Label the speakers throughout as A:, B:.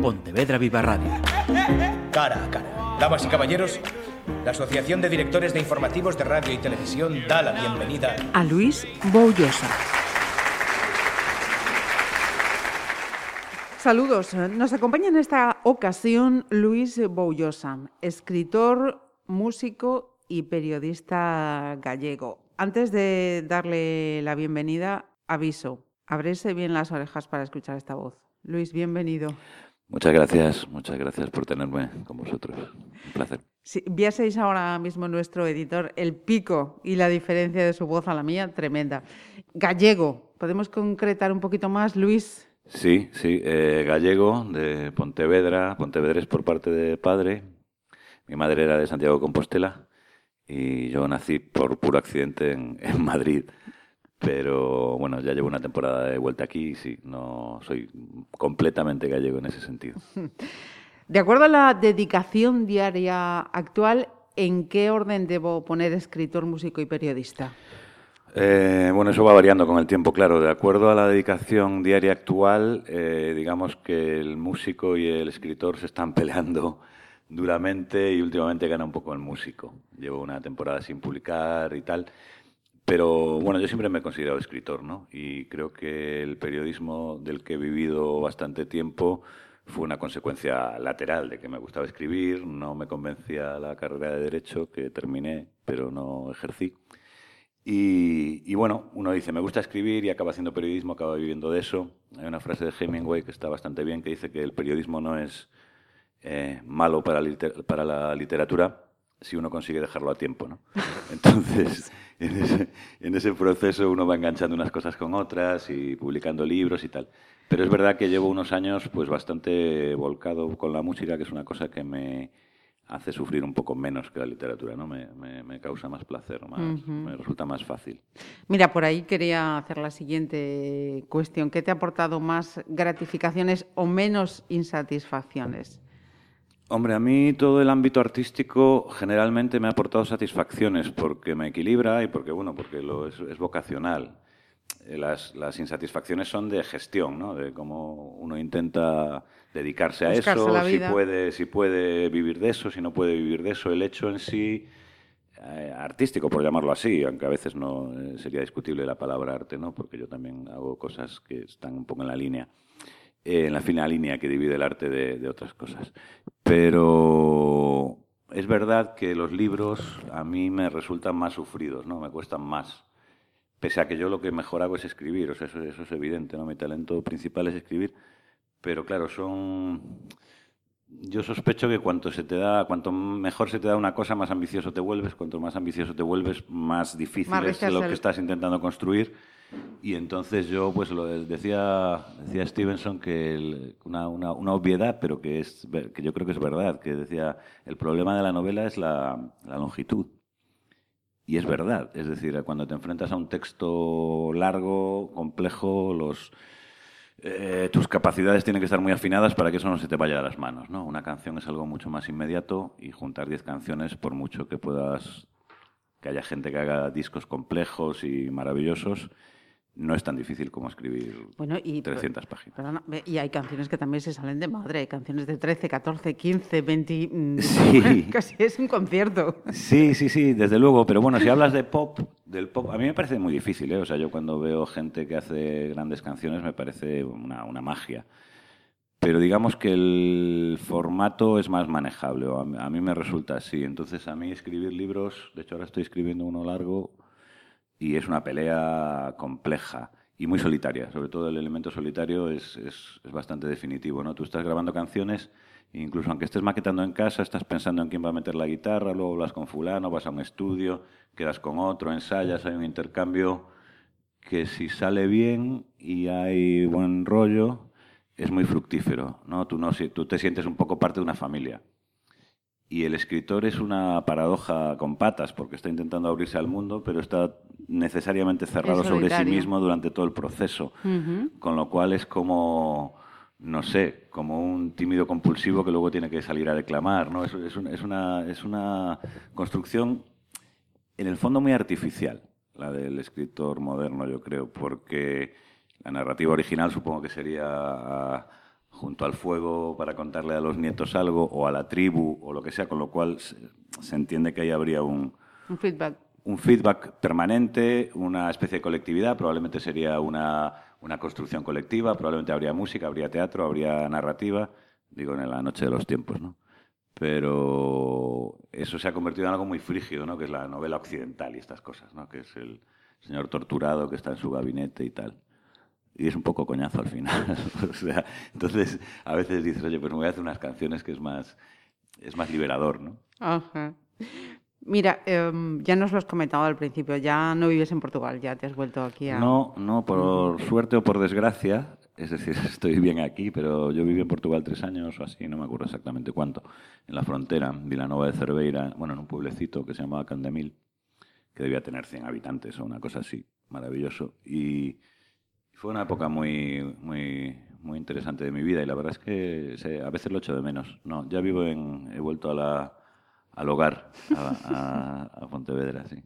A: Pontevedra Viva Radio.
B: Cara a cara. Damas y caballeros, la Asociación de Directores de Informativos de Radio y Televisión da la bienvenida
C: a Luis Boullosa. Saludos. Nos acompaña en esta ocasión Luis Boullosa, escritor, músico y periodista gallego. Antes de darle la bienvenida, aviso, abrese bien las orejas para escuchar esta voz. Luis, bienvenido.
D: Muchas gracias, muchas gracias por tenerme con vosotros. Un placer.
C: Si vieseis ahora mismo nuestro editor el pico y la diferencia de su voz a la mía, tremenda. Gallego, ¿podemos concretar un poquito más, Luis?
D: Sí, sí, eh, gallego de Pontevedra, Pontevedra es por parte de padre. Mi madre era de Santiago de Compostela y yo nací por puro accidente en, Madrid. Pero bueno, ya llevo una temporada de vuelta aquí y sí, no soy completamente gallego en ese sentido.
C: De acuerdo a la dedicación diaria actual, ¿en qué orden debo poner escritor, músico y periodista?
D: Eh, bueno, eso va variando con el tiempo, claro. De acuerdo a la dedicación diaria actual, eh, digamos que el músico y el escritor se están peleando duramente y últimamente gana un poco el músico. Llevo una temporada sin publicar y tal. Pero bueno, yo siempre me he considerado escritor, ¿no? Y creo que el periodismo del que he vivido bastante tiempo fue una consecuencia lateral de que me gustaba escribir, no me convencía la carrera de Derecho, que terminé, pero no ejercí. Y, bueno, uno dice, me gusta escribir y acaba haciendo periodismo, acaba viviendo de eso. Hay una frase de Hemingway que está bastante bien, que dice que el periodismo no es eh, malo para la literatura si uno consigue dejarlo a tiempo. ¿no? Entonces, en ese, en ese, proceso uno va enganchando unas cosas con otras y publicando libros y tal. Pero es verdad que llevo unos años pues bastante volcado con la música, que es una cosa que me hace sufrir un poco menos que la literatura, ¿no? Me, me, causa más placer, más, me resulta más fácil.
C: Mira, por ahí quería hacer la siguiente cuestión. ¿Qué te ha aportado más gratificaciones o menos insatisfacciones?
D: Hombre, a mí todo el ámbito artístico generalmente me ha aportado satisfacciones porque me equilibra y porque, bueno, porque lo es, vocacional. Eh, las, las, insatisfacciones son de gestión, ¿no? De cómo uno intenta dedicarse a eso, si puede, si puede vivir de eso, si no puede vivir de eso. El hecho en sí, eh, artístico, por llamarlo así, aunque a veces no eh, sería discutible la palabra arte, ¿no? Porque yo también hago cosas que están un poco en la línea en la fina línea que divide el arte de, otras cosas. Pero es verdad que los libros a mí me resultan más sufridos, ¿no? Me cuestan más. Pese a que yo lo que mejor hago es escribir, o sea, eso, eso es evidente, ¿no? Mi talento principal es escribir, pero claro, son yo sospecho que cuanto se te da, cuanto mejor se te da una cosa, más ambicioso te vuelves, cuanto más ambicioso te vuelves, más difícil es lo que estás intentando construir. Y entonces yo, pues decía, decía Stevenson que una, una, una, obviedad, pero que, es, que yo creo que es verdad, que decía, el problema de la novela es la, la longitud. Y es verdad, es decir, cuando te enfrentas a un texto largo, complejo, los, eh, tus capacidades tienen que estar muy afinadas para que eso no se te vaya de las manos. ¿no? Una canción es algo mucho más inmediato y juntar 10 canciones, por mucho que puedas, que haya gente que haga discos complejos y maravillosos, no es tan difícil como escribir bueno, y, 300 páginas.
C: y hay canciones que también se salen de madre, hay canciones de 13, 14, 15, 20...
D: Sí.
C: Casi es un concierto.
D: Sí, sí, sí, desde luego. Pero bueno, si hablas de pop, del pop, a mí me parece muy difícil. ¿eh? O sea, yo cuando veo gente que hace grandes canciones me parece una, una magia. Pero digamos que el formato es más manejable, a mí me resulta así. Entonces, a mí escribir libros, de hecho ahora estoy escribiendo uno largo, y es una pelea compleja y muy solitaria. Sobre todo el elemento solitario es, es, bastante definitivo. ¿no? Tú estás grabando canciones, incluso aunque estés maquetando en casa, estás pensando en quién va a meter la guitarra, luego hablas con fulano, vas a un estudio, quedas con otro, ensayas, hay un intercambio que si sale bien y hay buen rollo, es muy fructífero. ¿no? Tú, no, tú te sientes un poco parte de una familia. Y el escritor es una paradoja con patas, porque está intentando abrirse al mundo, pero está necesariamente cerrado sobre sí mismo durante todo el proceso. Con lo cual es como, no sé, como un tímido compulsivo que luego tiene que salir a declamar. ¿no? Es, es, una, es una construcción, en el fondo, muy artificial, la del escritor moderno, yo creo, porque la narrativa original supongo que sería junto al fuego para contarle a los nietos algo, o a la tribu, o lo que sea, con lo cual se, entiende que ahí habría un,
C: un feedback.
D: Un feedback permanente, una especie de colectividad, probablemente sería una, una construcción colectiva, probablemente habría música, habría teatro, habría narrativa, digo, en la noche de los tiempos, ¿no? Pero eso se ha convertido en algo muy frígido, ¿no? Que es la novela occidental y estas cosas, ¿no? Que es el señor torturado que está en su gabinete y tal y es un poco coñazo al final. o sea, entonces, a veces dices, oye, pues me voy a hacer unas canciones que es más, es más liberador, ¿no?
C: Ajá. Mira, em, ya nos lo has comentado al principio, ya no vives en Portugal, ya te has vuelto aquí a...
D: No, no, por suerte o por desgracia, es decir, estoy bien aquí, pero yo viví en Portugal tres años o así, no me acuerdo exactamente cuánto, en la frontera, Vilanova de Cerveira, bueno, en un pueblecito que se llamaba Candemil, que debía tener 100 habitantes o una cosa así, maravilloso, y fue una época muy, muy, muy interesante de mi vida y la verdad es que a veces lo echo de menos. No, ya vivo en, he vuelto a la, al hogar, a, a, Pontevedra, sí.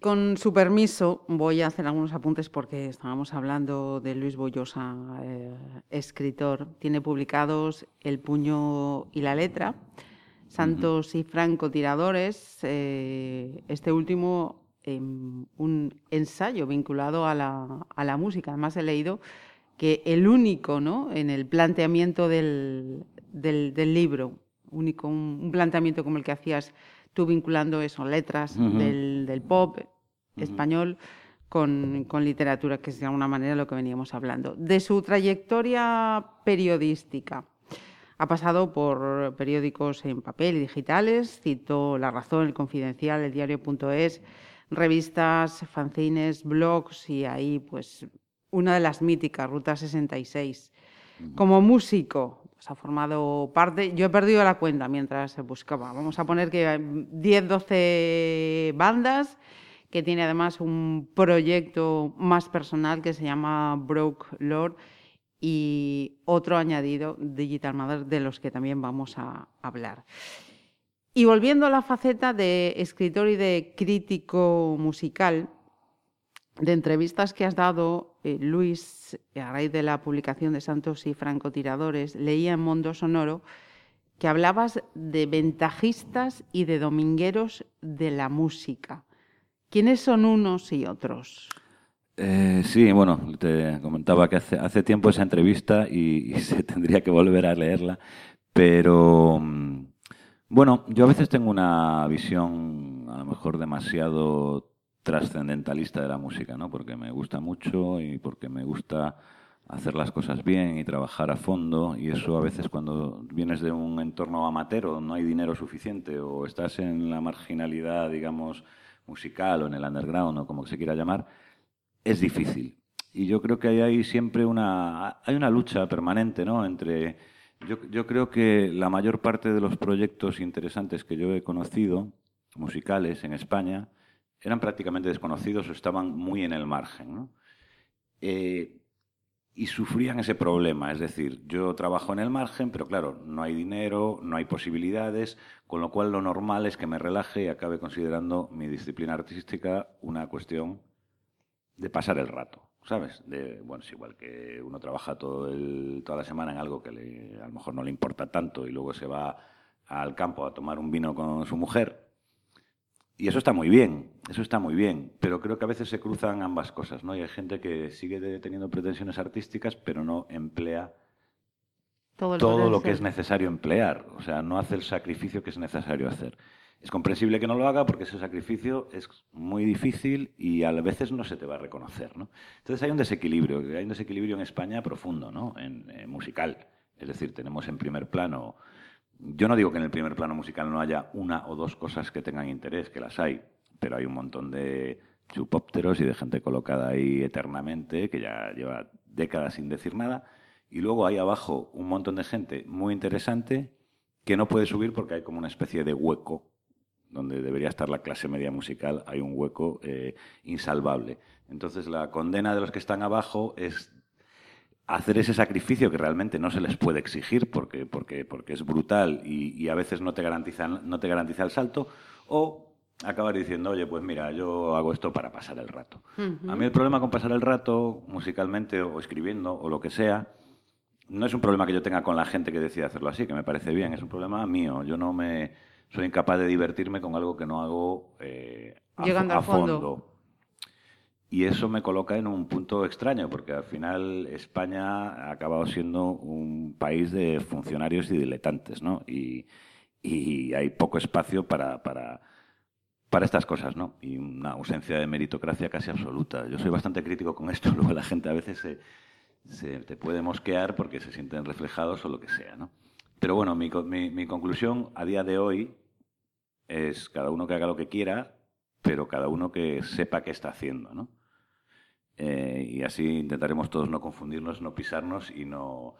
C: Con su permiso, voy a hacer algunos apuntes porque estábamos hablando de Luis Boyosa, eh, escritor. Tiene publicados El puño y la letra, Santos y francotiradores. Eh, este último un ensayo vinculado a la, a la, música. Además he leído que el único ¿no? en el planteamiento del, del, libro, único, un, planteamiento como el que hacías tú vinculando eso, letras del, del, pop español con, con, literatura, que es de alguna manera lo que veníamos hablando. De su trayectoria periodística. Ha pasado por periódicos en papel y digitales, citó La Razón, El Confidencial, El Diario.es, revistas, fanzines, blogs y ahí pues una de las míticas, Ruta 66. Como músico, pues, ha formado parte, yo he perdido la cuenta mientras buscaba, vamos a poner que 10, 12 bandas, que tiene además un proyecto más personal que se llama Broke Lord y otro añadido, Digital Mother, de los que también vamos a hablar. Y volviendo a la faceta de escritor y de crítico musical, de entrevistas que has dado, eh, Luis, a raíz de la publicación de Santos y Francotiradores, leía en Mundo Sonoro que hablabas de ventajistas y de domingueros de la música. ¿Quiénes son unos y otros?
D: Eh, sí, bueno, te comentaba que hace, tiempo esa entrevista y, se tendría que volver a leerla, pero mm, bueno, yo a veces tengo una visión a lo mejor demasiado trascendentalista de la música, ¿no? Porque me gusta mucho y porque me gusta hacer las cosas bien y trabajar a fondo y eso a veces cuando vienes de un entorno amateur no hay dinero suficiente o estás en la marginalidad, digamos, musical o en el underground o como se quiera llamar, es difícil. Y yo creo que hay siempre una, hay una lucha permanente, ¿no? Entre yo, creo que la mayor parte de los proyectos interesantes que yo he conocido, musicales en España, eran prácticamente desconocidos o estaban muy en el margen. Eh, y sufrían ese problema, es decir, yo trabajo en el margen, pero claro, no hay dinero, no hay posibilidades, con lo cual lo normal es que me relaje y acabe considerando mi disciplina artística una cuestión de pasar el rato. ¿Sabes? De, bueno, es igual que uno trabaja todo el, toda la semana en algo que le, a lo mejor no le importa tanto y luego se va al campo a tomar un vino con su mujer. Y eso está muy bien, eso está muy bien, pero creo que a veces se cruzan ambas cosas, ¿no? Y hay gente que sigue teniendo pretensiones artísticas, pero no emplea todo, todo lo que es necesario emplear, o sea, no hace el sacrificio que es necesario hacer. Es comprensible que no lo haga porque ese sacrificio es muy difícil y a veces no se te va a reconocer. ¿no? Entonces hay un desequilibrio, hay un desequilibrio en España profundo, ¿no? en, musical. Es decir, tenemos en primer plano, yo no digo que en el primer plano musical no haya una o dos cosas que tengan interés, que las hay, pero hay un montón de chupópteros y de gente colocada ahí eternamente que ya lleva décadas sin decir nada. Y luego hay abajo un montón de gente muy interesante que no puede subir porque hay como una especie de hueco donde debería estar la clase media musical, hay un hueco eh, insalvable. Entonces la condena de los que están abajo es hacer ese sacrificio que realmente no se les puede exigir porque, porque, porque es brutal y, a veces no te, garantizan, no te garantiza el salto, o acabar diciendo, oye, pues mira, yo hago esto para pasar el rato. A mí el problema con pasar el rato, musicalmente o escribiendo o lo que sea, no es un problema que yo tenga con la gente que decide hacerlo así, que me parece bien, es un problema mío. Yo no me soy incapaz de divertirme con algo que no hago eh, a,
C: Llegando
D: a
C: al fondo.
D: fondo. Y eso me coloca en un punto extraño, porque al final España ha acabado siendo un país de funcionarios y diletantes, ¿no? Y, y hay poco espacio para, para, para estas cosas, ¿no? Y una ausencia de meritocracia casi absoluta. Yo soy bastante crítico con esto, luego la gente a veces se, se te puede mosquear porque se sienten reflejados o lo que sea, ¿no? Pero bueno, mi, mi- mi conclusión a día de hoy es cada uno que haga lo que quiera, pero cada uno que sepa qué está haciendo, ¿no? Eh, y así intentaremos todos no confundirnos, no pisarnos y no...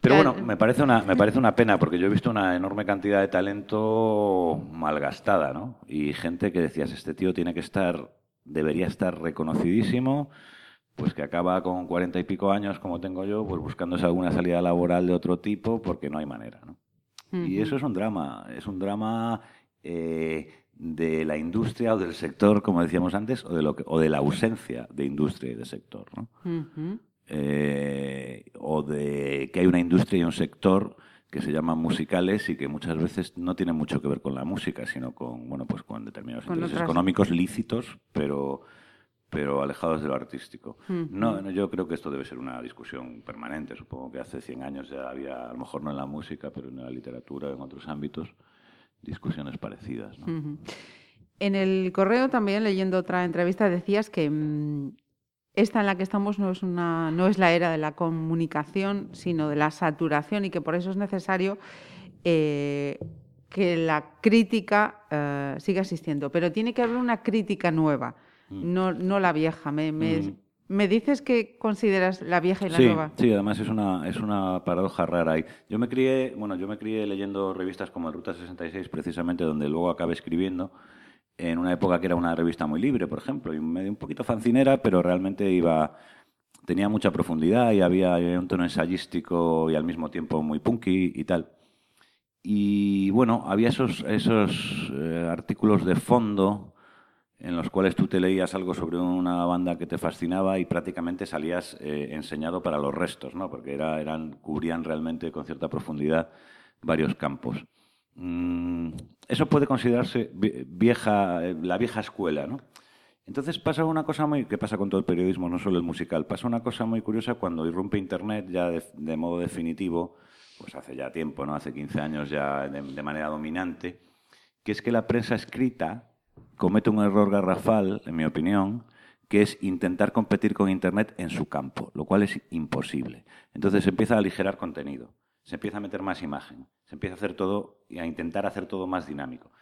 D: Pero bueno, me parece, una, me parece una pena porque yo he visto una enorme cantidad de talento malgastada, ¿no? Y gente que decías, este tío tiene que estar, debería estar reconocidísimo, pues que acaba con cuarenta y pico años como tengo yo, pues buscándose alguna salida laboral de otro tipo porque no hay manera, ¿no? Y eso es un drama, es un drama eh, de la industria o del sector, como decíamos antes, o de, lo que- o de la ausencia de industria y de sector, ¿no? Eh, o de que hay una industria y un sector que se llaman musicales y que muchas veces no tienen mucho que ver con la música, sino con, bueno, pues con determinados
C: Con
D: intereses
C: otras-
D: económicos lícitos, pero, pero alejados de lo artístico.
C: Ujú.
D: No, no, yo creo que esto debe ser una discusión permanente. Supongo que hace 100 años ya había, a lo mejor no en la música, pero en la literatura, en otros ámbitos, discusiones parecidas.
C: En el correo también, leyendo otra entrevista, decías que mm, esta en la que estamos no es, una, no es la era de la comunicación, sino de la saturación y que por eso es necesario eh, que la crítica eh, siga existiendo. Pero tiene que haber una crítica nueva,
D: Mm.
C: no, no la vieja. Me, me-
D: Mm.
C: me dices que consideras la vieja y la
D: sí,
C: nueva?
D: sí, además es una, es una paradoja rara. Yo me crié, bueno, yo me crié leyendo revistas como Ruta 66, precisamente donde luego acabé escribiendo, en una época que era una revista muy libre, por ejemplo, y medio un poquito fancinera, pero realmente iba tenía mucha profundidad y había, había un tono ensayístico y al mismo tiempo muy punky y tal. Y bueno, había esos, esos eh, artículos de fondo en los cuales tú te leías algo sobre una banda que te fascinaba y prácticamente salías eh, enseñado para los restos, ¿no? porque era, eran, cubrían realmente con cierta profundidad varios campos. Mm, eso puede considerarse vi- vieja, eh, la vieja escuela. ¿no? Entonces pasa una cosa muy, que pasa con todo el periodismo, no solo el musical, pasa una cosa muy curiosa cuando irrumpe Internet ya de, de modo definitivo, pues hace ya tiempo, ¿no? hace 15 años ya de, de manera dominante, que es que la prensa escrita comete un error garrafal, en mi opinión, que es intentar competir con Internet en su campo, lo cual es imposible. Entonces se empieza a aligerar contenido, se empieza a meter más imagen, se empieza a hacer todo y a intentar hacer todo más dinámico.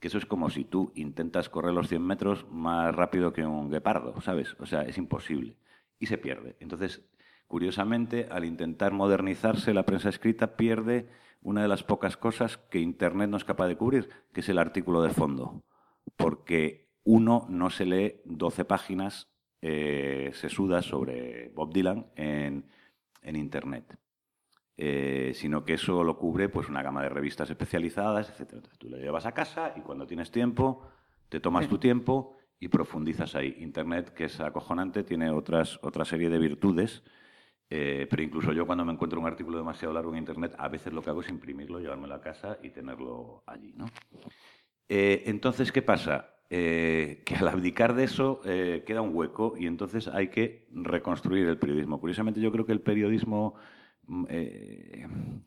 D: Que eso es como si tú intentas correr los 100 metros más rápido que un guepardo, ¿sabes? O sea, es imposible. Y se pierde. Entonces, curiosamente, al intentar modernizarse, la prensa escrita pierde una de las pocas cosas que Internet no es capaz de cubrir, que es el artículo de fondo porque uno no se lee 12 páginas eh, sesudas sobre Bob Dylan en, en Internet, Eh, sino que eso lo cubre pues, una gama de revistas especializadas, etc. Entonces, tú lo llevas a casa y cuando tienes tiempo, te tomas
C: Sí.
D: tu tiempo y profundizas ahí. Internet, que es acojonante, tiene otras, otra serie de virtudes. eh, pero incluso yo cuando me encuentro un artículo demasiado largo en Internet, a veces lo que hago es imprimirlo, llevármelo a casa y tenerlo allí. ¿no? Eh, entonces, ¿qué pasa? Eh, que al abdicar de eso eh, queda un hueco y entonces hay que reconstruir el periodismo. Curiosamente, yo creo que el periodismo, mm,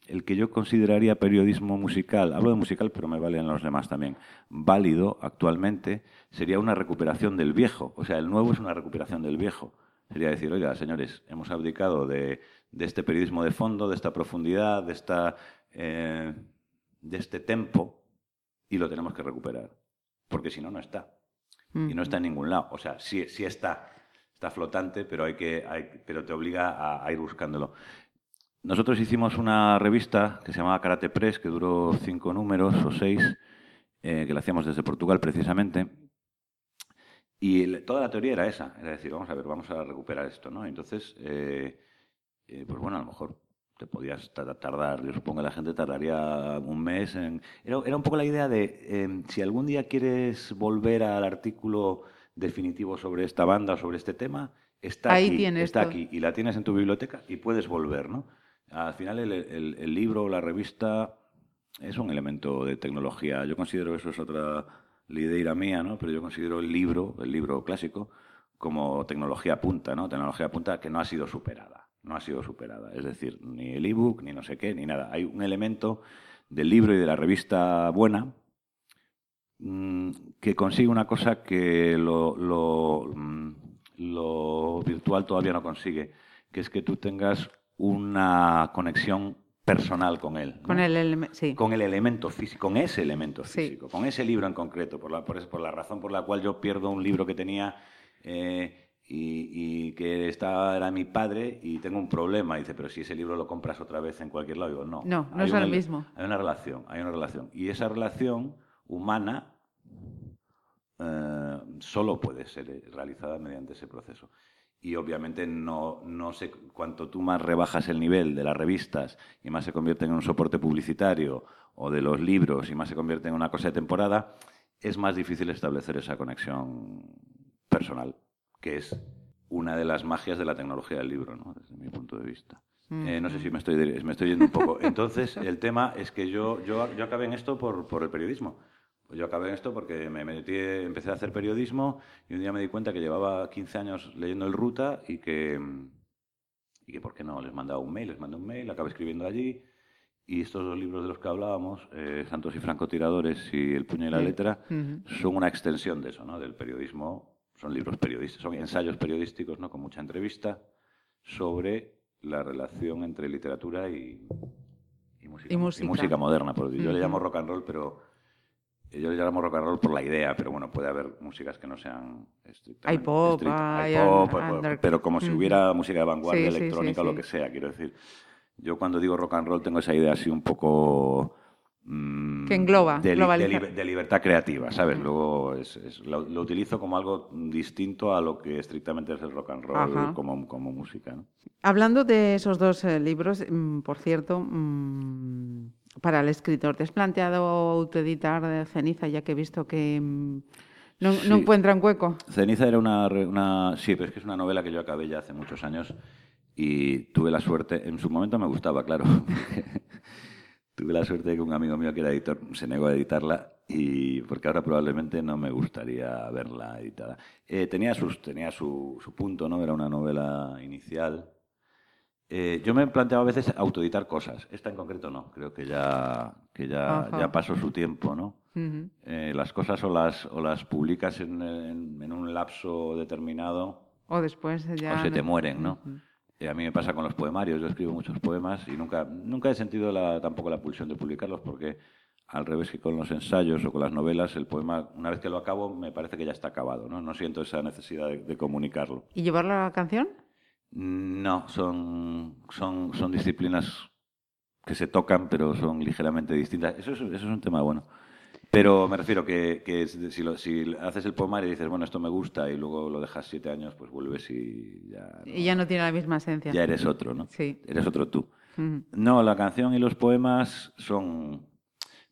D: el que yo consideraría periodismo musical, hablo de musical, pero me valen los demás también, válido actualmente, sería una recuperación del viejo. O sea, el nuevo es una recuperación del viejo. Sería decir, oiga, señores, hemos abdicado de, de este periodismo de fondo, de esta profundidad, de, esta, de este tempo, y lo tenemos que recuperar. Porque si no, no está. Y no está en ningún lado. O sea, sí, sí está. Está flotante, pero, hay que, hay- pero te obliga a, a ir buscándolo. Nosotros hicimos una revista que se llamaba Karate Press, que duró cinco números o seis, eh, que la hacíamos desde Portugal precisamente. Y toda la teoría era esa, era decir, vamos a ver, vamos a recuperar esto, ¿no? Entonces, eh, eh, pues bueno, a lo mejor te podías ta- tardar, yo supongo que la gente tardaría un mes en... Era, era un poco la idea de, eh, si algún día quieres volver al artículo definitivo sobre esta banda o sobre este tema, está
C: Ahí
D: aquí, está
C: todo.
D: aquí, y la tienes en tu biblioteca y puedes volver, ¿no? Al final el, el, el libro o la revista es un elemento de tecnología. Yo considero eso es otra idea mía, ¿no? Pero yo considero el libro, el libro clásico, como tecnología punta, ¿no? Tecnología punta que no ha sido superada. No ha sido superada. Es decir, ni el ebook, ni no sé qué, ni nada. Hay un elemento del libro y de la revista buena mm, que consigue una cosa que lo, lo, mm, lo virtual todavía no consigue, que es que tú tengas una conexión personal con él.
C: Con, el, sí.
D: con el elemento físico, con ese elemento físico, sí. con ese libro en concreto, por la, por, por, la razón por la cual yo pierdo un libro que tenía eh, y, y, que estaba, era mi padre y tengo un problema. Y dice, pero si ese libro lo compras otra vez en cualquier lado, digo, no.
C: No, no es lo mismo.
D: Hay una relación, hay una relación. Y esa relación humana eh, solo puede ser realizada mediante ese proceso y obviamente no, no sé cuánto tú más rebajas el nivel de las revistas y más se convierte en un soporte publicitario o de los libros y más se convierte en una cosa de temporada, es más difícil establecer esa conexión personal, que es una de las magias de la tecnología del libro, ¿no? desde mi punto de vista. Mm. Eh, no sé si me estoy, me estoy yendo un poco. Entonces, el tema es que yo, yo, yo acabé en esto por, por el periodismo. Pues yo acabé en esto porque me metí, empecé a hacer periodismo y un día me di cuenta que llevaba 15 años leyendo el Ruta y que, y que ¿por qué no? Les mandaba un mail, les mandé un mail, acabé escribiendo allí y estos dos libros de los que hablábamos, eh, Santos y Francotiradores y El puño y la letra, uh -huh. son una extensión de eso, ¿no? Del periodismo, son libros periodísticos, son ensayos periodísticos, ¿no? Con mucha entrevista sobre la relación entre literatura y, y, música,
C: y música.
D: y música moderna. Uh -huh. Yo le llamo rock and roll, pero yo le llamo rock and roll por la idea, pero bueno, puede haber músicas que no sean.
C: Hay pop, hay,
D: hay pop,
C: under...
D: pero como si hubiera música de vanguardia, sí, electrónica sí, sí, o lo que sea, quiero decir. Yo cuando digo rock and roll tengo esa idea así un poco...
C: Mmm, que engloba,
D: de, de, de, libertad creativa, ¿sabes? Luego es, es, lo, lo, utilizo como algo distinto a lo que estrictamente es el rock and roll como, como, música. ¿no?
C: Hablando de esos dos eh, libros, mmm, por cierto... Mmm para el escritor. ¿Te has planteado autoeditar Ceniza, ya que he visto que mm, no, sí. no encuentra un hueco?
D: Ceniza era una, una, Sí, pero es que es una novela que yo acabé ya hace muchos años y tuve la suerte... En su momento me gustaba, claro. tuve la suerte de que un amigo mío que era editor se negó a editarla y porque ahora probablemente no me gustaría verla editada. Eh, tenía sus, tenía su, su punto, ¿no? Era una novela inicial eh, yo me he planteado a veces autoeditar cosas. Esta en concreto no. Creo que ya, que ya, ya pasó su tiempo, ¿no? Uh -huh. eh, las cosas o las, o las publicas en, en, en, un lapso determinado.
C: O después ya.
D: O se te mueren, ¿no? Uh -huh. A mí me pasa con los poemarios. Yo escribo muchos poemas y nunca, nunca he sentido la, tampoco la pulsión de publicarlos porque, al revés que con los ensayos o con las novelas, el poema, una vez que lo acabo, me parece que ya está acabado, ¿no? No siento esa necesidad de, de comunicarlo.
C: ¿Y llevarlo a la canción?
D: No, son, son, son disciplinas que se tocan, pero son ligeramente distintas. Eso es, eso es un tema bueno. Pero me refiero que, que si, lo, si, haces el poemario y dices, bueno, esto me gusta, y luego lo dejas siete años, pues vuelves y ya.
C: No, y ya no tiene la misma esencia.
D: Ya eres otro, ¿no?
C: Sí.
D: Eres otro tú. Uh -huh. No, la canción y los poemas son.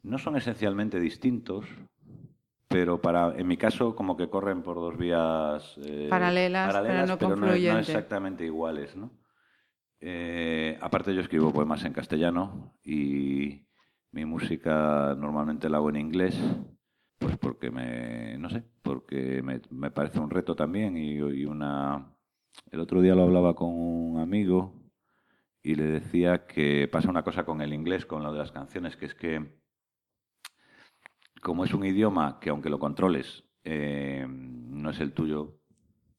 D: No son esencialmente distintos, pero para, en mi caso como que corren por dos vías
C: eh, paralelas,
D: paralelas,
C: pero no
D: pero
C: confluyentes.
D: No, no exactamente iguales, ¿no? Eh, aparte yo escribo poemas en castellano y mi música normalmente la hago en inglés, pues porque me, no sé, porque me, me parece un reto también y, y, una... El otro día lo hablaba con un amigo y le decía que pasa una cosa con el inglés, con lo de las canciones, que es que como es un idioma que aunque lo controles, eh, no es el tuyo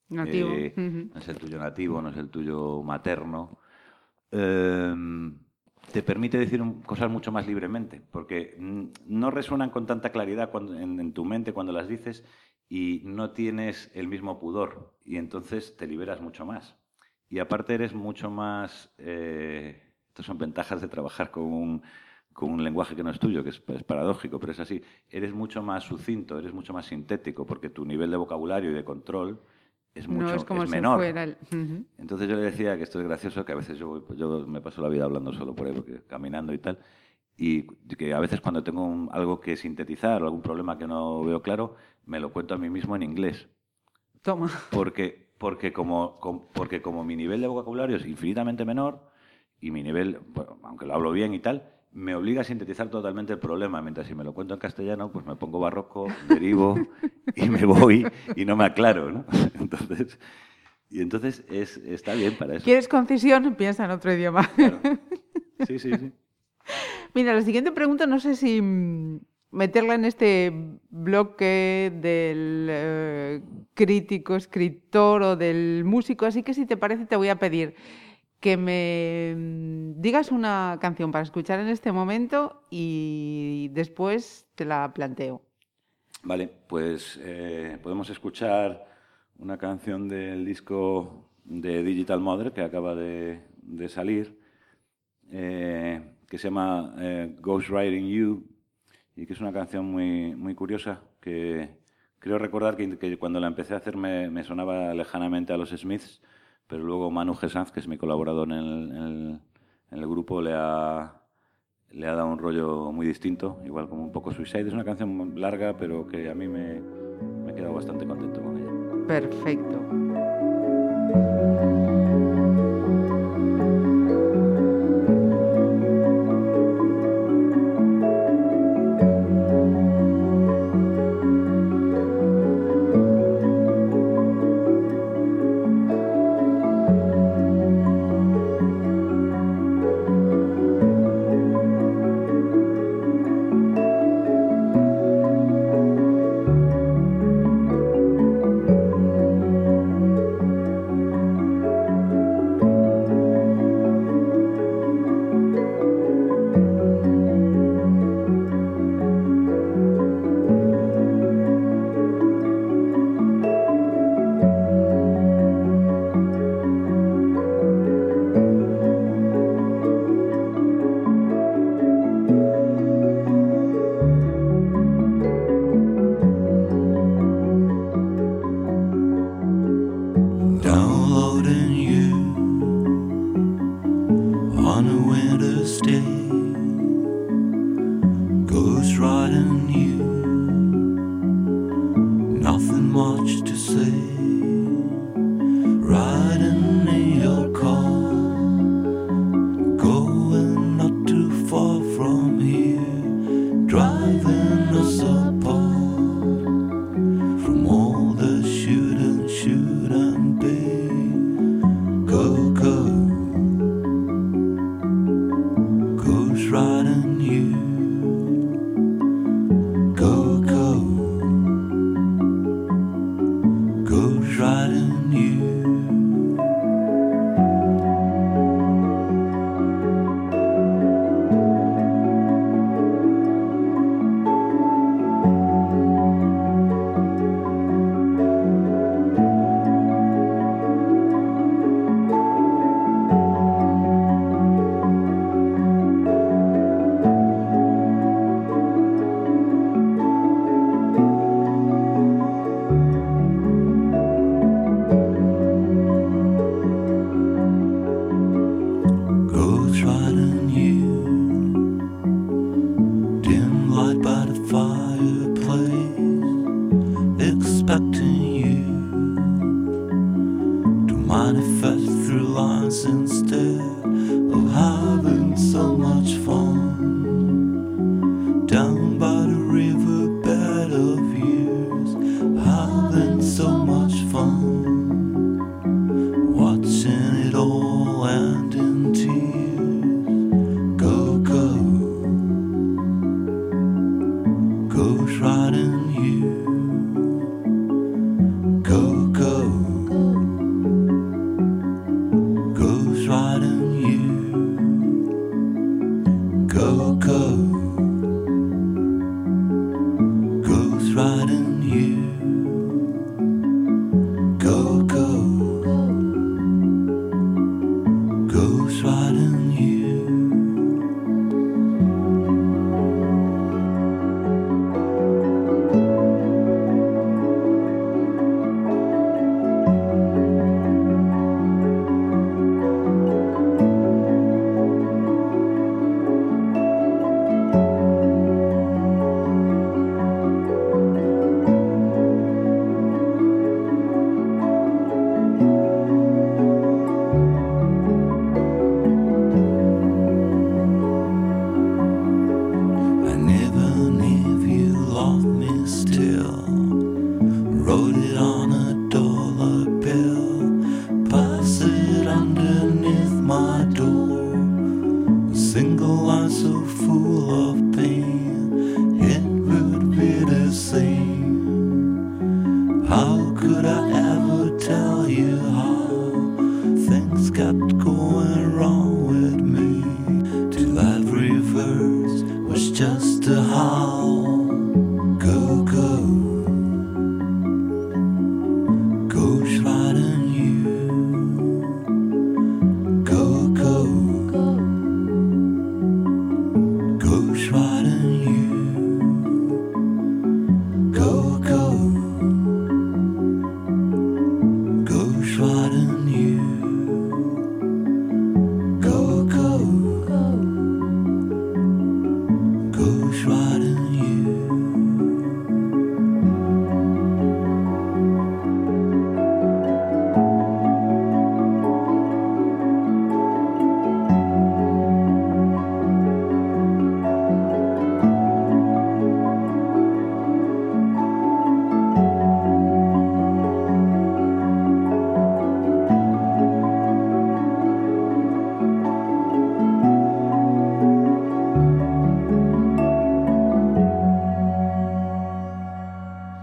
C: nativo,
D: eh, uh -huh. no es el tuyo nativo, no es el tuyo materno, eh, te permite decir cosas mucho más libremente, porque no resuenan con tanta claridad en, tu mente cuando las dices y no tienes el mismo pudor y entonces te liberas mucho más. Y aparte eres mucho más... Eh, estas son ventajas de trabajar con un con un lenguaje que no es tuyo, que es, es, paradójico, pero es así, eres mucho más sucinto, eres mucho más sintético, porque tu nivel de vocabulario y de control es mucho
C: no es, como
D: es menor.
C: Si fuera el... uh -huh.
D: Entonces yo le decía que esto es gracioso, que a veces yo, yo me paso la vida hablando solo por ahí, porque caminando y tal, y que a veces cuando tengo un, algo que sintetizar o algún problema que no veo claro, me lo cuento a mí mismo en inglés.
C: Toma.
D: Porque, porque, como, porque como mi nivel de vocabulario es infinitamente menor, y mi nivel, aunque lo hablo bien y tal, me obliga a sintetizar totalmente el problema, mientras si me lo cuento en castellano, pues me pongo barroco, derivo y me voy y no me aclaro, ¿no? Entonces, y entonces es, está bien para eso.
C: ¿Quieres concisión? Piensa en otro idioma.
D: Sí, sí, sí.
C: Mira, la siguiente pregunta no sé si meterla en este bloque del eh, crítico, escritor o del músico, así que si te parece te voy a pedir que me mm, digas una canción para escuchar en este momento y después te la planteo.
D: Vale, pues eh, podemos escuchar una canción del disco de Digital Mother que acaba de, salir, eh, que se llama eh, Ghost Riding You, y que es una canción muy, muy curiosa, que creo recordar que, cuando la empecé a hacer me, sonaba lejanamente a los Smiths, pero luego Manu Gesanz, que es mi colaborador en el, grupo, le ha, le ha dado un rollo muy distinto, igual como un poco Suicide. Es una canción larga, pero que a mí me, me he quedado bastante contento con ella.
C: Perfecto.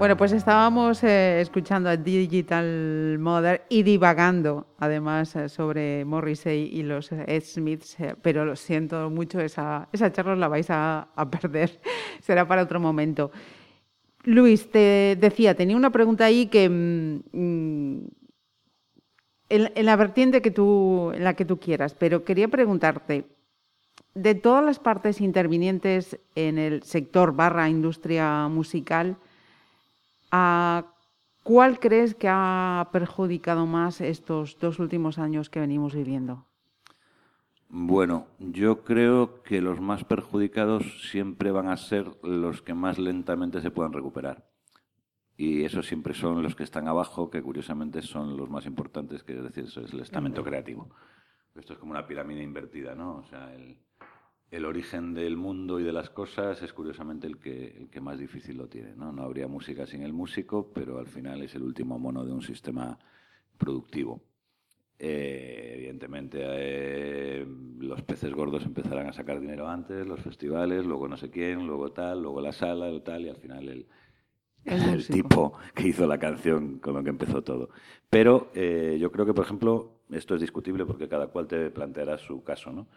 C: Bueno, pues estábamos eh, escuchando a Digital Mother y divagando, además, eh, sobre Morrissey y los Ed Smiths, eh, pero lo siento mucho, esa, charla la vais a, a perder, será para otro momento. Luis, te decía, tenía una pregunta ahí que mm, mm, en, en la vertiente que tú, en la que tú quieras, pero quería preguntarte, de todas las partes intervinientes en el sector barra industria musical, ¿a cuál crees que ha perjudicado más estos dos últimos años que venimos viviendo?
D: Bueno, yo creo que los más perjudicados siempre van a ser los que más lentamente se puedan recuperar. Y esos siempre son los que están abajo, que curiosamente son los más importantes, que es decir, eso es el estamento creativo. Esto es como una pirámide invertida, ¿no? O sea, el, el origen del mundo y de las cosas es curiosamente el que, el que más difícil lo tiene, ¿no? No habría música sin el músico, pero al final es el último mono de un sistema productivo. Eh, evidentemente, eh, los peces gordos empezarán a sacar dinero antes, los festivales, luego no sé quién, luego tal, luego la sala, el tal, y al final el,
C: El
D: tipo que hizo la canción con lo que empezó todo. Pero eh, yo creo que, por ejemplo, esto es discutible porque cada cual te planteará su caso, ¿no?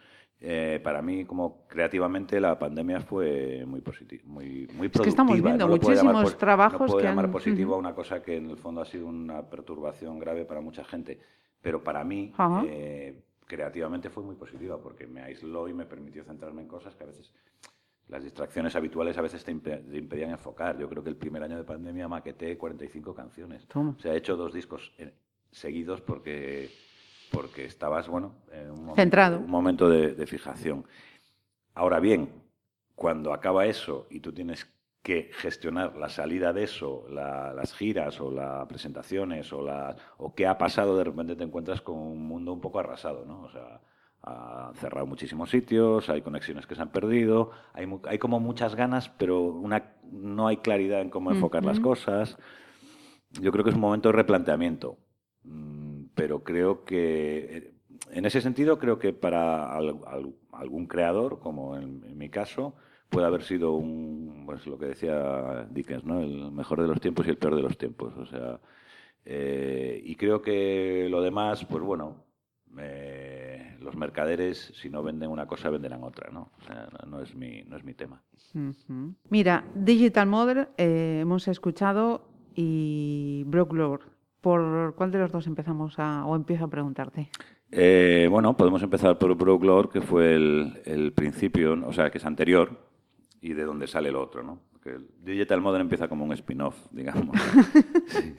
D: Eh, para mí, como creativamente, la pandemia fue muy positiva, muy, muy productiva.
C: que estamos viendo
D: llamar
C: muchísimos trabajos
D: no puedo
C: que
D: llamar
C: han-
D: positivo a una cosa que en el fondo ha sido una perturbación grave para mucha gente. Pero para mí, eh, creativamente fue muy positiva porque me aisló y me permitió centrarme en cosas que a veces las distracciones habituales a veces te, impe- te impedían enfocar. Yo creo que el primer año de pandemia maqueté 45 canciones.
C: Toma.
D: O sea, he hecho dos discos eh, seguidos porque, porque estabas, bueno, en un momento,
C: Centrado.
D: un momento de, de fijación. Ahora bien, cuando acaba eso y tú tienes que gestionar la salida de eso, la- las giras o las presentaciones o, la, o qué ha pasado, de repente te encuentras con un mundo un poco arrasado, ¿no? O sea, ha cerrado muchísimos sitios, hay conexiones que se han perdido, hay, hay como muchas ganas, pero una, no hay claridad en cómo enfocar las cosas. Yo creo que es un momento de replanteamiento, Mm, pero creo que eh, en ese sentido creo que para al- al- algún creador, como en, mi caso, puede haber sido un, pues lo que decía Dickens, ¿no? El mejor de los tiempos y el peor de los tiempos. O sea, eh, y creo que lo demás, pues bueno, eh, los mercaderes, si no venden una cosa, venderán otra, ¿no? O sea, no, es mi, no es mi tema.
C: Mira, Digital Mother eh, hemos escuchado y Broke Lord. ¿Por cuál de los dos empezamos a, o empiezo a preguntarte?
D: Eh, bueno, podemos empezar por Broke Lord, que fue el, el principio, o sea, que es anterior y de donde sale el otro, ¿no? Porque el Digital Modern empieza como un spin-off, digamos. Sí.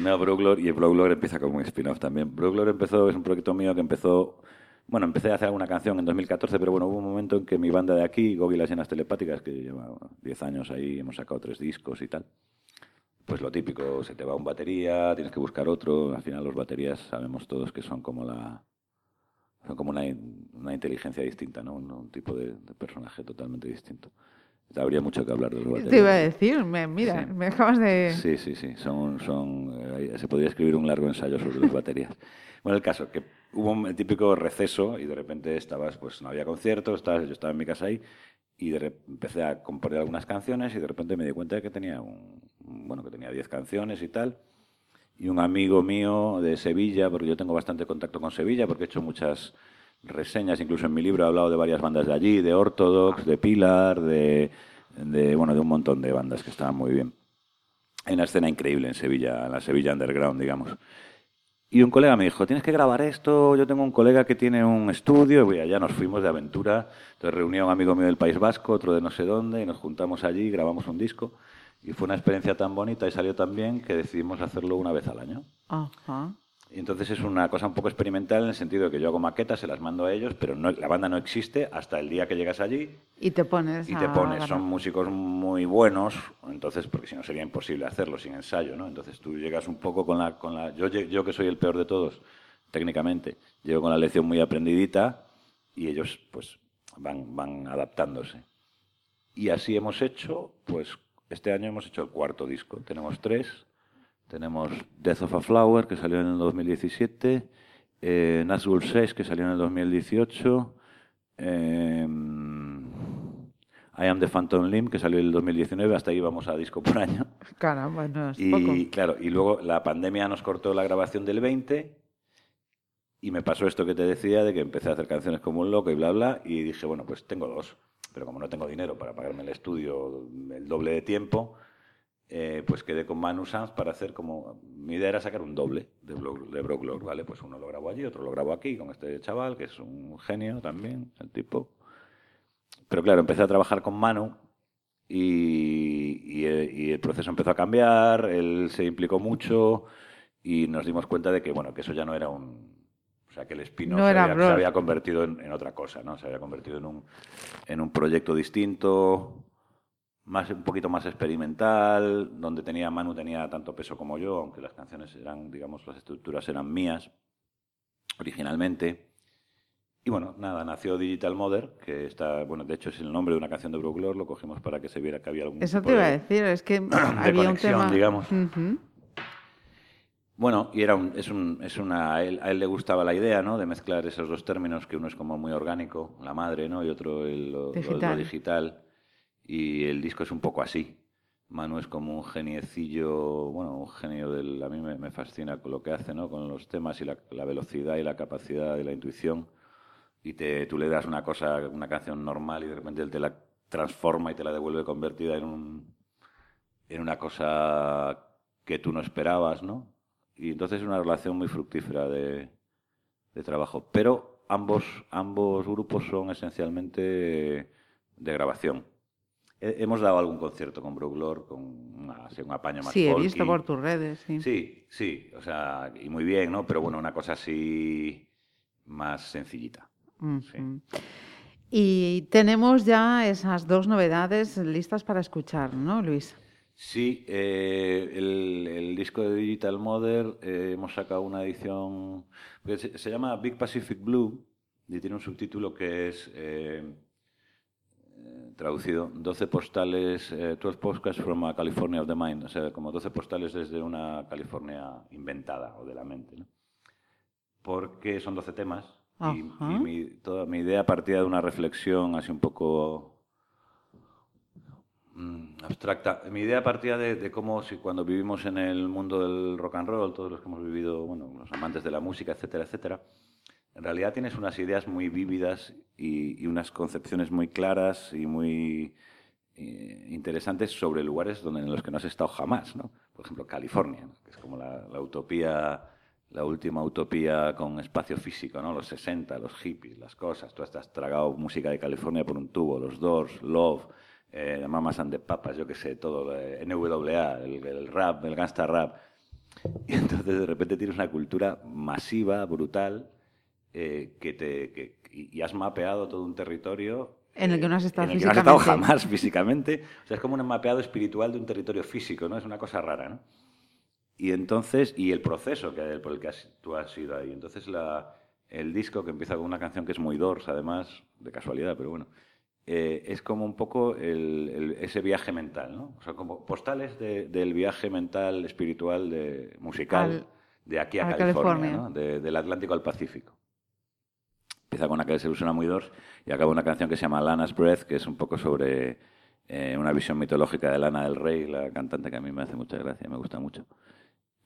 D: No, Broke Lord, y Broke Lord empieza como un spin-off también. Broke Lord empezó, es un proyecto mío que empezó, bueno, empecé a hacer alguna canción en 2014, pero bueno, hubo un momento en que mi banda de aquí, Gogi Las Llenas Telepáticas, que lleva 10 años ahí, hemos sacado tres discos y tal, pues lo típico, se te va un batería, tienes que buscar otro. Al final los baterías sabemos todos que son como la son como una, una inteligencia distinta, ¿no? Un, un tipo de, de personaje totalmente distinto. Habría mucho que hablar de los baterías.
C: Te iba a decir, me- mira,
D: Sí.
C: me acabas de...
D: Sí, sí, sí. Son, son, eh, se podría escribir un largo ensayo sobre las baterías. Bueno, el caso, que hubo un típico receso y de repente estabas, pues no había conciertos, estabas, yo estaba en mi casa ahí y empecé a componer algunas canciones y de repente me di cuenta de que tenía un, bueno, que tenía 10 canciones y tal. Y un amigo mío de Sevilla, porque yo tengo bastante contacto con Sevilla, porque he hecho muchas reseñas, incluso en mi libro he hablado de varias bandas de allí, de Orthodox, de Pilar, de, de, bueno, de un montón de bandas que estaban muy bien. Hay una escena increíble en Sevilla, en la Sevilla Underground, digamos. Y un colega me dijo, tienes que grabar esto, yo tengo un colega que tiene un estudio, y allá nos fuimos de aventura, entonces reuní a un amigo mío del País Vasco, otro de no sé dónde, y nos juntamos allí, grabamos un disco, y fue una experiencia tan bonita y salió tan bien que decidimos hacerlo una vez al año.
C: Ajá.
D: Y entonces es una cosa un poco experimental en el sentido de que yo hago maquetas, se las mando a ellos, pero no, la banda no existe hasta el día que llegas allí
C: Y te pones.
D: y te
C: a
D: pones. Son músicos muy buenos, entonces, porque si no sería imposible hacerlo sin ensayo, ¿no? Entonces tú llegas un poco con la... Con la yo, yo que soy el peor de todos, técnicamente, llego con la lección muy aprendidita y ellos pues van, van adaptándose. Y así hemos hecho, pues este año hemos hecho el cuarto disco. Tenemos tres. Tenemos Death of a Flower, que salió en el 2017, eh, Nazgul 6, que salió en el 2018, eh, I Am the Phantom Limb, que salió en el 2019, hasta ahí vamos a disco por año.
C: Caramba, no es
D: Y
C: poco.
D: claro, y luego la pandemia nos cortó la grabación del 20 y me pasó esto que te decía de que empecé a hacer canciones como un loco y bla bla y dije, bueno, pues tengo dos, pero como no tengo dinero para pagarme el estudio el doble de tiempo, eh, pues quedé con Manu Sanz para hacer como... Mi idea era sacar un doble de, Bro- de Broklord, ¿vale? Pues uno lo grabo allí, otro lo grabo aquí con este chaval, que es un genio también, el tipo. Pero claro, empecé a trabajar con Manu y, y, eh, y el proceso empezó a cambiar, él se implicó mucho y nos dimos cuenta de que, bueno, que eso ya no era un... O sea, que el Espino
C: No
D: se, había, se había convertido en, en otra cosa, ¿no? Se había convertido en un, en un proyecto distinto, más, un poquito más experimental, donde tenía Manu tenía tanto peso como yo, aunque las canciones eran, digamos, las estructuras eran mías originalmente. Y bueno, nada, nació Digital Mother, que está, bueno, de hecho es el nombre de una canción de Brooklyn, lo cogimos para que se viera que había algún
C: Eso te iba a
D: de-
C: decir, es que había un
D: conexión,
C: tema.
D: digamos. Bueno, y era un, es un, es una, a él, a él le gustaba la idea, ¿no? De mezclar esos dos términos, que uno es como muy orgánico, la madre, ¿no? Y otro el, lo
C: Digital.
D: Y el disco es un poco así. Manu es como un geniecillo, bueno, un genio del... A mí me, fascina con lo que hace, ¿no? Con los temas y la, la velocidad y la capacidad y la intuición. Y te, tú le das una cosa, una canción normal y de repente él te la transforma y te la devuelve convertida en un, una cosa que tú no esperabas, ¿no? Y entonces es una relación muy fructífera de, de trabajo. Pero ambos, ambos grupos son esencialmente de grabación. He- hemos dado algún concierto con Brooklyn, con una- así, un apaño más
C: Sí, he visto por tus redes, sí.
D: Sí, sí, o sea, y muy bien, ¿no? Pero bueno, una cosa así más sencillita. sí.
C: Y tenemos ya esas dos novedades listas para escuchar, ¿no, Luis?
D: Sí, eh, el, el disco de Digital Mother eh, hemos sacado una edición que se, se llama Big Pacific Blue y tiene un subtítulo que es eh, eh, traducido 12 postales, eh, 12 postcards from a California of the Mind, o sea, como 12 postales desde una California inventada o de la mente. ¿no? Porque son 12 temas y, mi, toda mi idea partía de una reflexión así un poco mm, abstracta. Mi idea partía de, de cómo si cuando vivimos en el mundo del rock and roll, todos los que hemos vivido, bueno, los amantes de la música, etcétera, etcétera, en realidad tienes unas ideas muy vívidas y, unas concepciones muy claras y muy eh, interesantes sobre lugares donde, en los que no has estado jamás, ¿no? Por ejemplo, California, que es como la, la utopía, la última utopía con espacio físico, ¿no? Los 60, los hippies, las cosas. Tú has tragado música de California por un tubo, los Doors, Love, eh, Mamas and the Papas, yo qué sé, todo, eh, NWA, el, el rap, el gangsta rap. Y entonces de repente tienes una cultura masiva, brutal, eh, que te, que- y, has mapeado todo un territorio
C: En el que no has estado
D: en el que no has estado jamás físicamente. O sea, es como un mapeado espiritual de un territorio físico, ¿no? Es una cosa rara, ¿no? Y entonces, y el proceso que, por el que has- tú has ido ahí. Entonces, la, el disco que empieza con una canción que es muy Doors, además, de casualidad, pero bueno, eh, es como un poco el- el- ese viaje mental, ¿no? O sea, como postales de- del viaje mental, espiritual, de, musical,
C: Al-
D: de aquí a,
C: a
D: California,
C: California.
D: ¿no? De- del Atlántico al Pacífico. Empieza con una que se suena muy Doors y acaba una canción que se llama Lana's Breath, que es un poco sobre eh, una visión mitológica de Lana del Rey, la cantante que a mí me hace mucha gracia, me gusta mucho.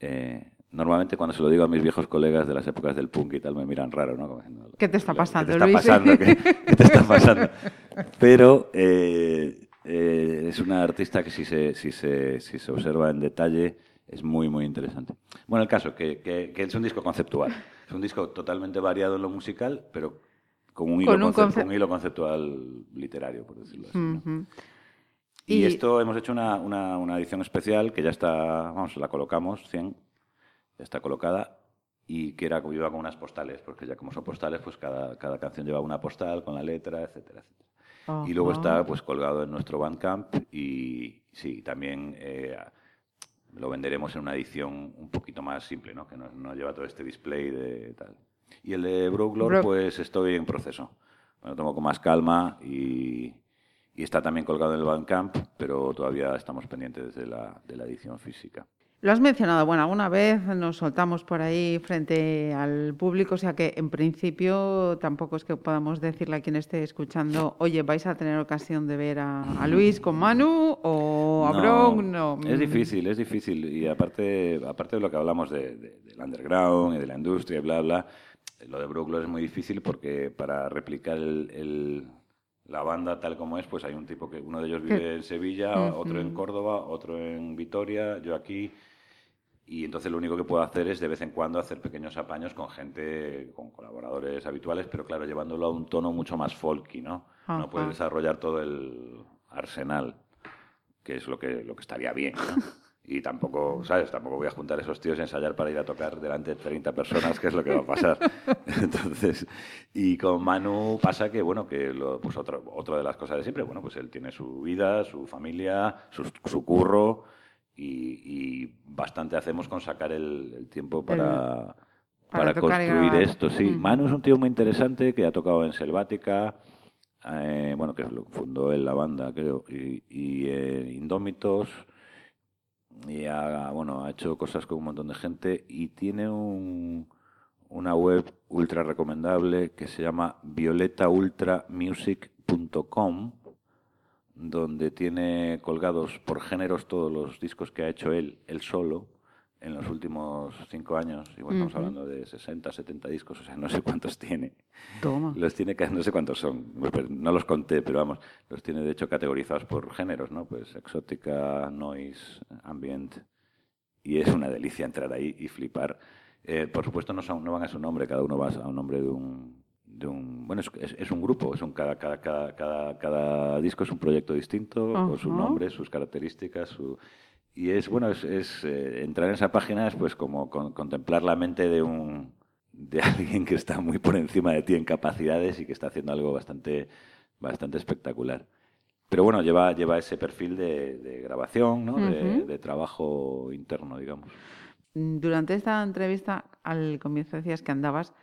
D: Eh, normalmente cuando se lo digo a mis viejos colegas de las épocas del punk y tal me miran raro, ¿no? Como diciendo,
C: ¿Qué te está pasando,
D: ¿Qué te está
C: Luis?
D: pasando? ¿Qué, qué te está pasando? Pero eh, eh, es una artista que si se, si, se, si se observa en detalle es muy, muy interesante. Bueno, el caso, que, que, que es un disco conceptual. Es un disco totalmente variado en lo musical, pero con un hilo,
C: Con un
D: hilo conceptual literario, por decirlo así. Y,
C: Y-
D: esto hemos hecho una, una- una edición especial que ya está, vamos, la colocamos, 100, ya está colocada, y que era, iba con unas postales, porque ya como son postales, pues cada, cada canción lleva una postal con la letra, etcétera, etcétera. Y luego está pues colgado en nuestro Bandcamp y sí, también eh, lo venderemos en una edición un poquito más simple, ¿no? que no, no lleva todo este display de tal. Y el de Brooklyn,
C: Bro-
D: pues estoy en proceso. Me lo tomo con más calma y, y está también colgado en el Bandcamp, pero todavía estamos pendientes de la, de la edición física.
C: Lo has mencionado, bueno, alguna vez nos soltamos por ahí frente al público, o sea que en principio tampoco es que podamos decirle a quien esté escuchando, oye, vais a tener ocasión de ver a, a Luis con Manu o a
D: No,
C: no.
D: Es
C: Mm.
D: difícil, es difícil. Y aparte, aparte de lo que hablamos de, de- del underground y de la industria y bla, bla, lo de Brooklyn es muy difícil porque para replicar el- el- la banda tal como es, pues hay un tipo que uno de ellos vive en Sevilla, otro en. Córdoba, otro en Vitoria, yo aquí. Y entonces lo único que puedo hacer es de vez en cuando hacer pequeños apaños con gente, con colaboradores habituales, pero claro, llevándolo a un tono mucho más folky, ¿no? No puedes
C: Ajá.
D: desarrollar todo el arsenal, que es lo que, lo que estaría bien, ¿no? Y tampoco, ¿sabes? Tampoco voy a juntar esos tíos y ensayar para ir a tocar delante de 30 personas, que es lo que va a pasar. Entonces, y con Manu pasa que, bueno, que lo, pues otro, otra de las cosas de siempre, bueno, pues él tiene su vida, su familia, su, su curro, y, y bastante hacemos con sacar el, el tiempo para,
C: para
D: construir esto, sí. Manu es un tío muy interesante que ha tocado en Selvática, eh, bueno, que lo fundó él la banda, creo, y, y eh, Indómitos, y ha, bueno, ha hecho cosas con un montón de gente y tiene un, una web ultra recomendable que se llama violetaultramusic.com donde tiene colgados por géneros todos los discos que ha hecho él, él solo, en los últimos cinco años. Igual estamos hablando de 60, 70 discos, o sea, no sé cuántos tiene.
C: Toma.
D: Los tiene, no sé cuántos son, no los conté, pero vamos, los tiene de hecho categorizados por géneros, ¿no? Pues exótica, noise, ambient. Y es una delicia entrar ahí y flipar. Eh, por supuesto, no, son, no van a su nombre, cada uno va a un nombre de un. De un bueno, es, un grupo, es un, cada, cada, cada, cada, cada disco es un proyecto distinto, con su nombre, sus características, su, y es, bueno, es, es, eh, entrar en esa página es pues como con- contemplar la mente de un de alguien que está muy por encima de ti en capacidades y que está haciendo algo bastante, bastante espectacular. Pero bueno, lleva, lleva ese perfil de, de grabación, ¿no? de, de trabajo interno, digamos.
C: Durante esta entrevista, al comienzo decías que andabas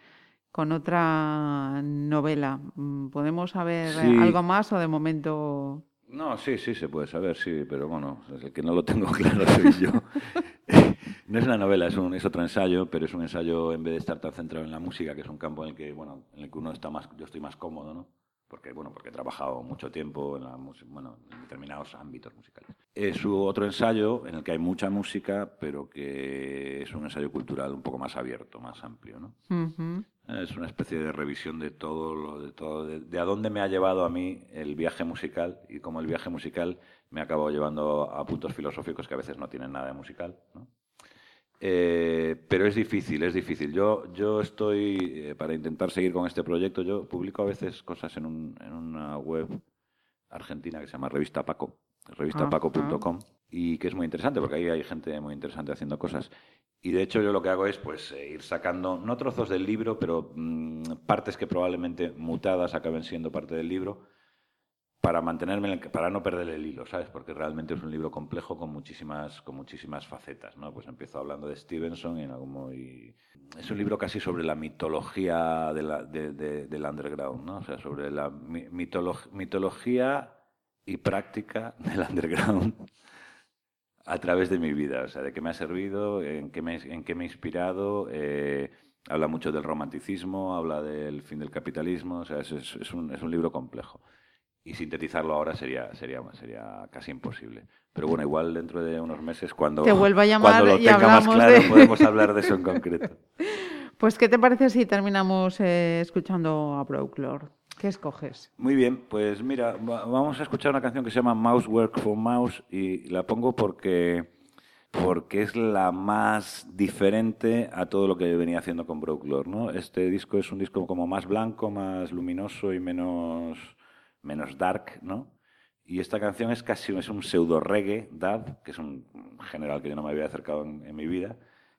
C: con otra novela. Mm, ¿Podemos saber eh,
D: Sí.
C: algo más o de momento?
D: No, sí, sí, se puede saber, sí, pero bueno, el que no lo tengo claro soy yo. no es una novela, es, un, es otro ensayo, pero es un ensayo en vez de estar tan centrado en la música, que es un campo en el que, bueno, en el que uno está más, yo estoy más cómodo, ¿no? Porque, bueno, porque he trabajado mucho tiempo en, la, bueno, en determinados ámbitos musicales. Es su otro ensayo en el que hay mucha música, pero que es un ensayo cultural un poco más abierto, más amplio, ¿no?
C: Ujú.
D: Es una especie de revisión de todo, lo, de todo, de, de a dónde me ha llevado a mí el viaje musical y cómo el viaje musical me ha acabado llevando a puntos filosóficos que a veces no tienen nada de musical. ¿no? Eh, pero es difícil, es difícil. Yo, yo estoy, eh, para intentar seguir con este proyecto, yo publico a veces cosas en, un- en una web argentina que se llama Revista Paco, revistapaco.com, y que es muy interesante porque ahí hay gente muy interesante haciendo cosas. Y de hecho yo lo que hago es pues eh, ir sacando, no trozos del libro, pero mm, partes que probablemente mutadas acaben siendo parte del libro, para mantenerme, en el- para no perder el hilo, ¿sabes? Porque realmente es un libro complejo con muchísimas, con muchísimas facetas, ¿no? Pues empiezo hablando de Stevenson y, en algún y es un libro casi sobre la mitología de la- de- de- del underground, ¿no? O sea, sobre la mi- mitolo- mitología y práctica del underground a través de mi vida, o sea, de qué me ha servido, en qué me, en qué me he inspirado, eh, habla mucho del romanticismo, habla del fin del capitalismo, o sea, es, un, es un libro complejo. Y sintetizarlo ahora sería, sería, sería casi imposible. Pero bueno, igual dentro de unos meses, cuando,
C: Te vuelvo a llamar
D: cuando lo
C: y
D: tenga más claro,
C: de-
D: podemos hablar de eso en concreto.
C: Pues, ¿qué te parece si terminamos eh, escuchando a Brooklord? ¿Qué escoges?
D: Muy bien, pues mira, va- vamos a escuchar una canción que se llama Mouse Work for Mouse y la pongo porque, porque es la más diferente a todo lo que venía haciendo con Brooklord, ¿no? Este disco es un disco como más blanco, más luminoso y menos, menos dark, ¿no? Y esta canción es casi es un pseudo reggae dub, que es un género al que yo no me había acercado en, en mi vida.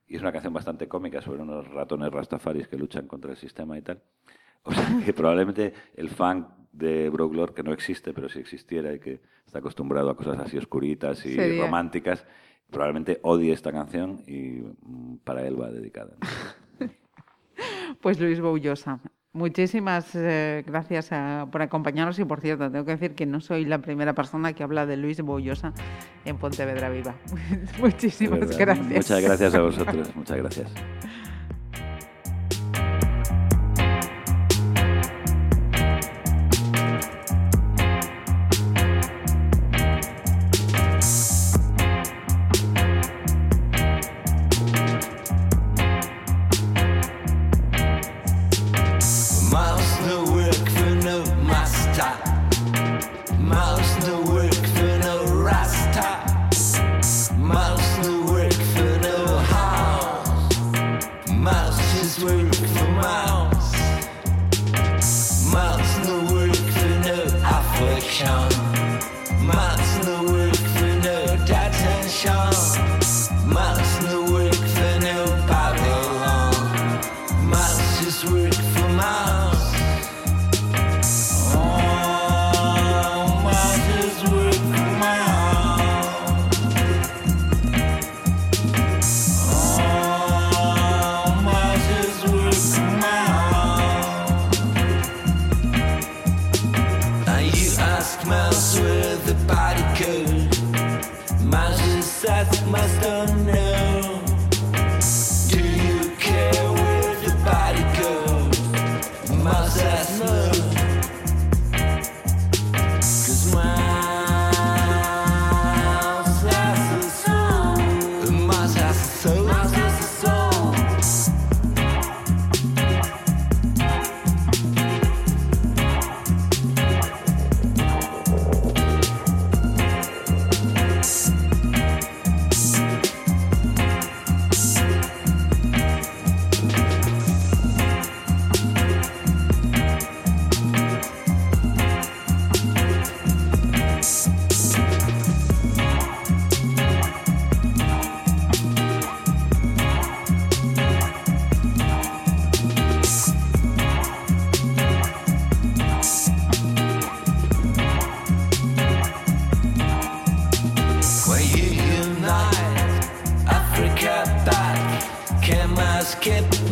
D: Y es una canción bastante cómica sobre unos ratones rastafaris que luchan contra el sistema y tal. O sea, que probablemente el fan de Brooklord, que no existe, pero si existiera y que está acostumbrado a cosas así oscuritas y
C: Sería.
D: románticas, probablemente odie esta canción y mm, para él va dedicada.
C: Pues Luis Boullosa. Muchísimas eh, gracias eh, por acompañarnos y por cierto, tengo que decir que no soy la primera persona que habla de Luis Boullosa en Pontevedra Viva. Muchísimas gracias.
D: Muchas gracias a vosotros, muchas gracias.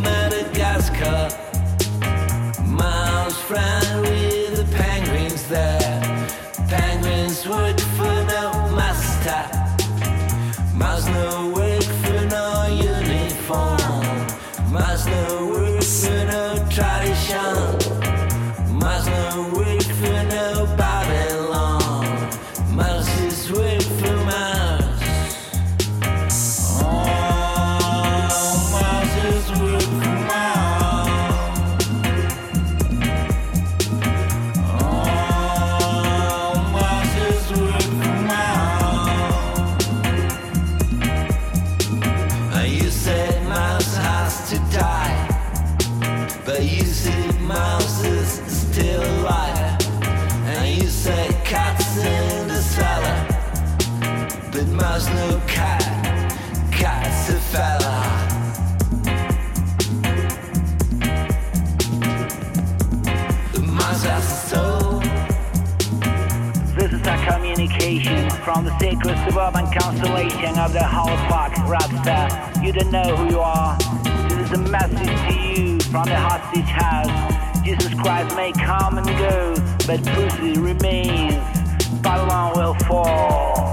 A: Madagascar,
E: Miles France. From the sacred suburban constellation of the Hall Park Rapstar. You don't know who you are. This is a message to you from the hostage house. Jesus Christ may come and go, but pussy remains. Babylon will fall.